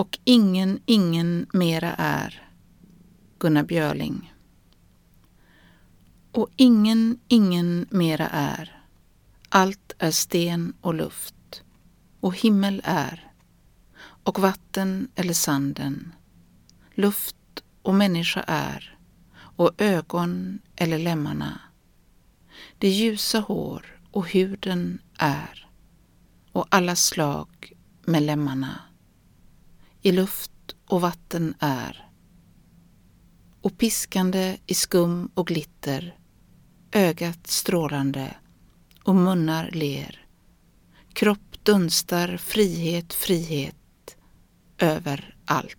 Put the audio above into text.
och ingen, ingen mera är Gunnar Björling. Och ingen, ingen mera är. Allt är sten och luft och himmel är och vatten eller sanden, luft och människa är och ögon eller lemmarna. Det ljusa hår och huden är och alla slag med lemmarna. I luft och vatten är och piskande i skum och glitter, ögat strålande och munnar ler. Kropp dunstar frihet, frihet över allt.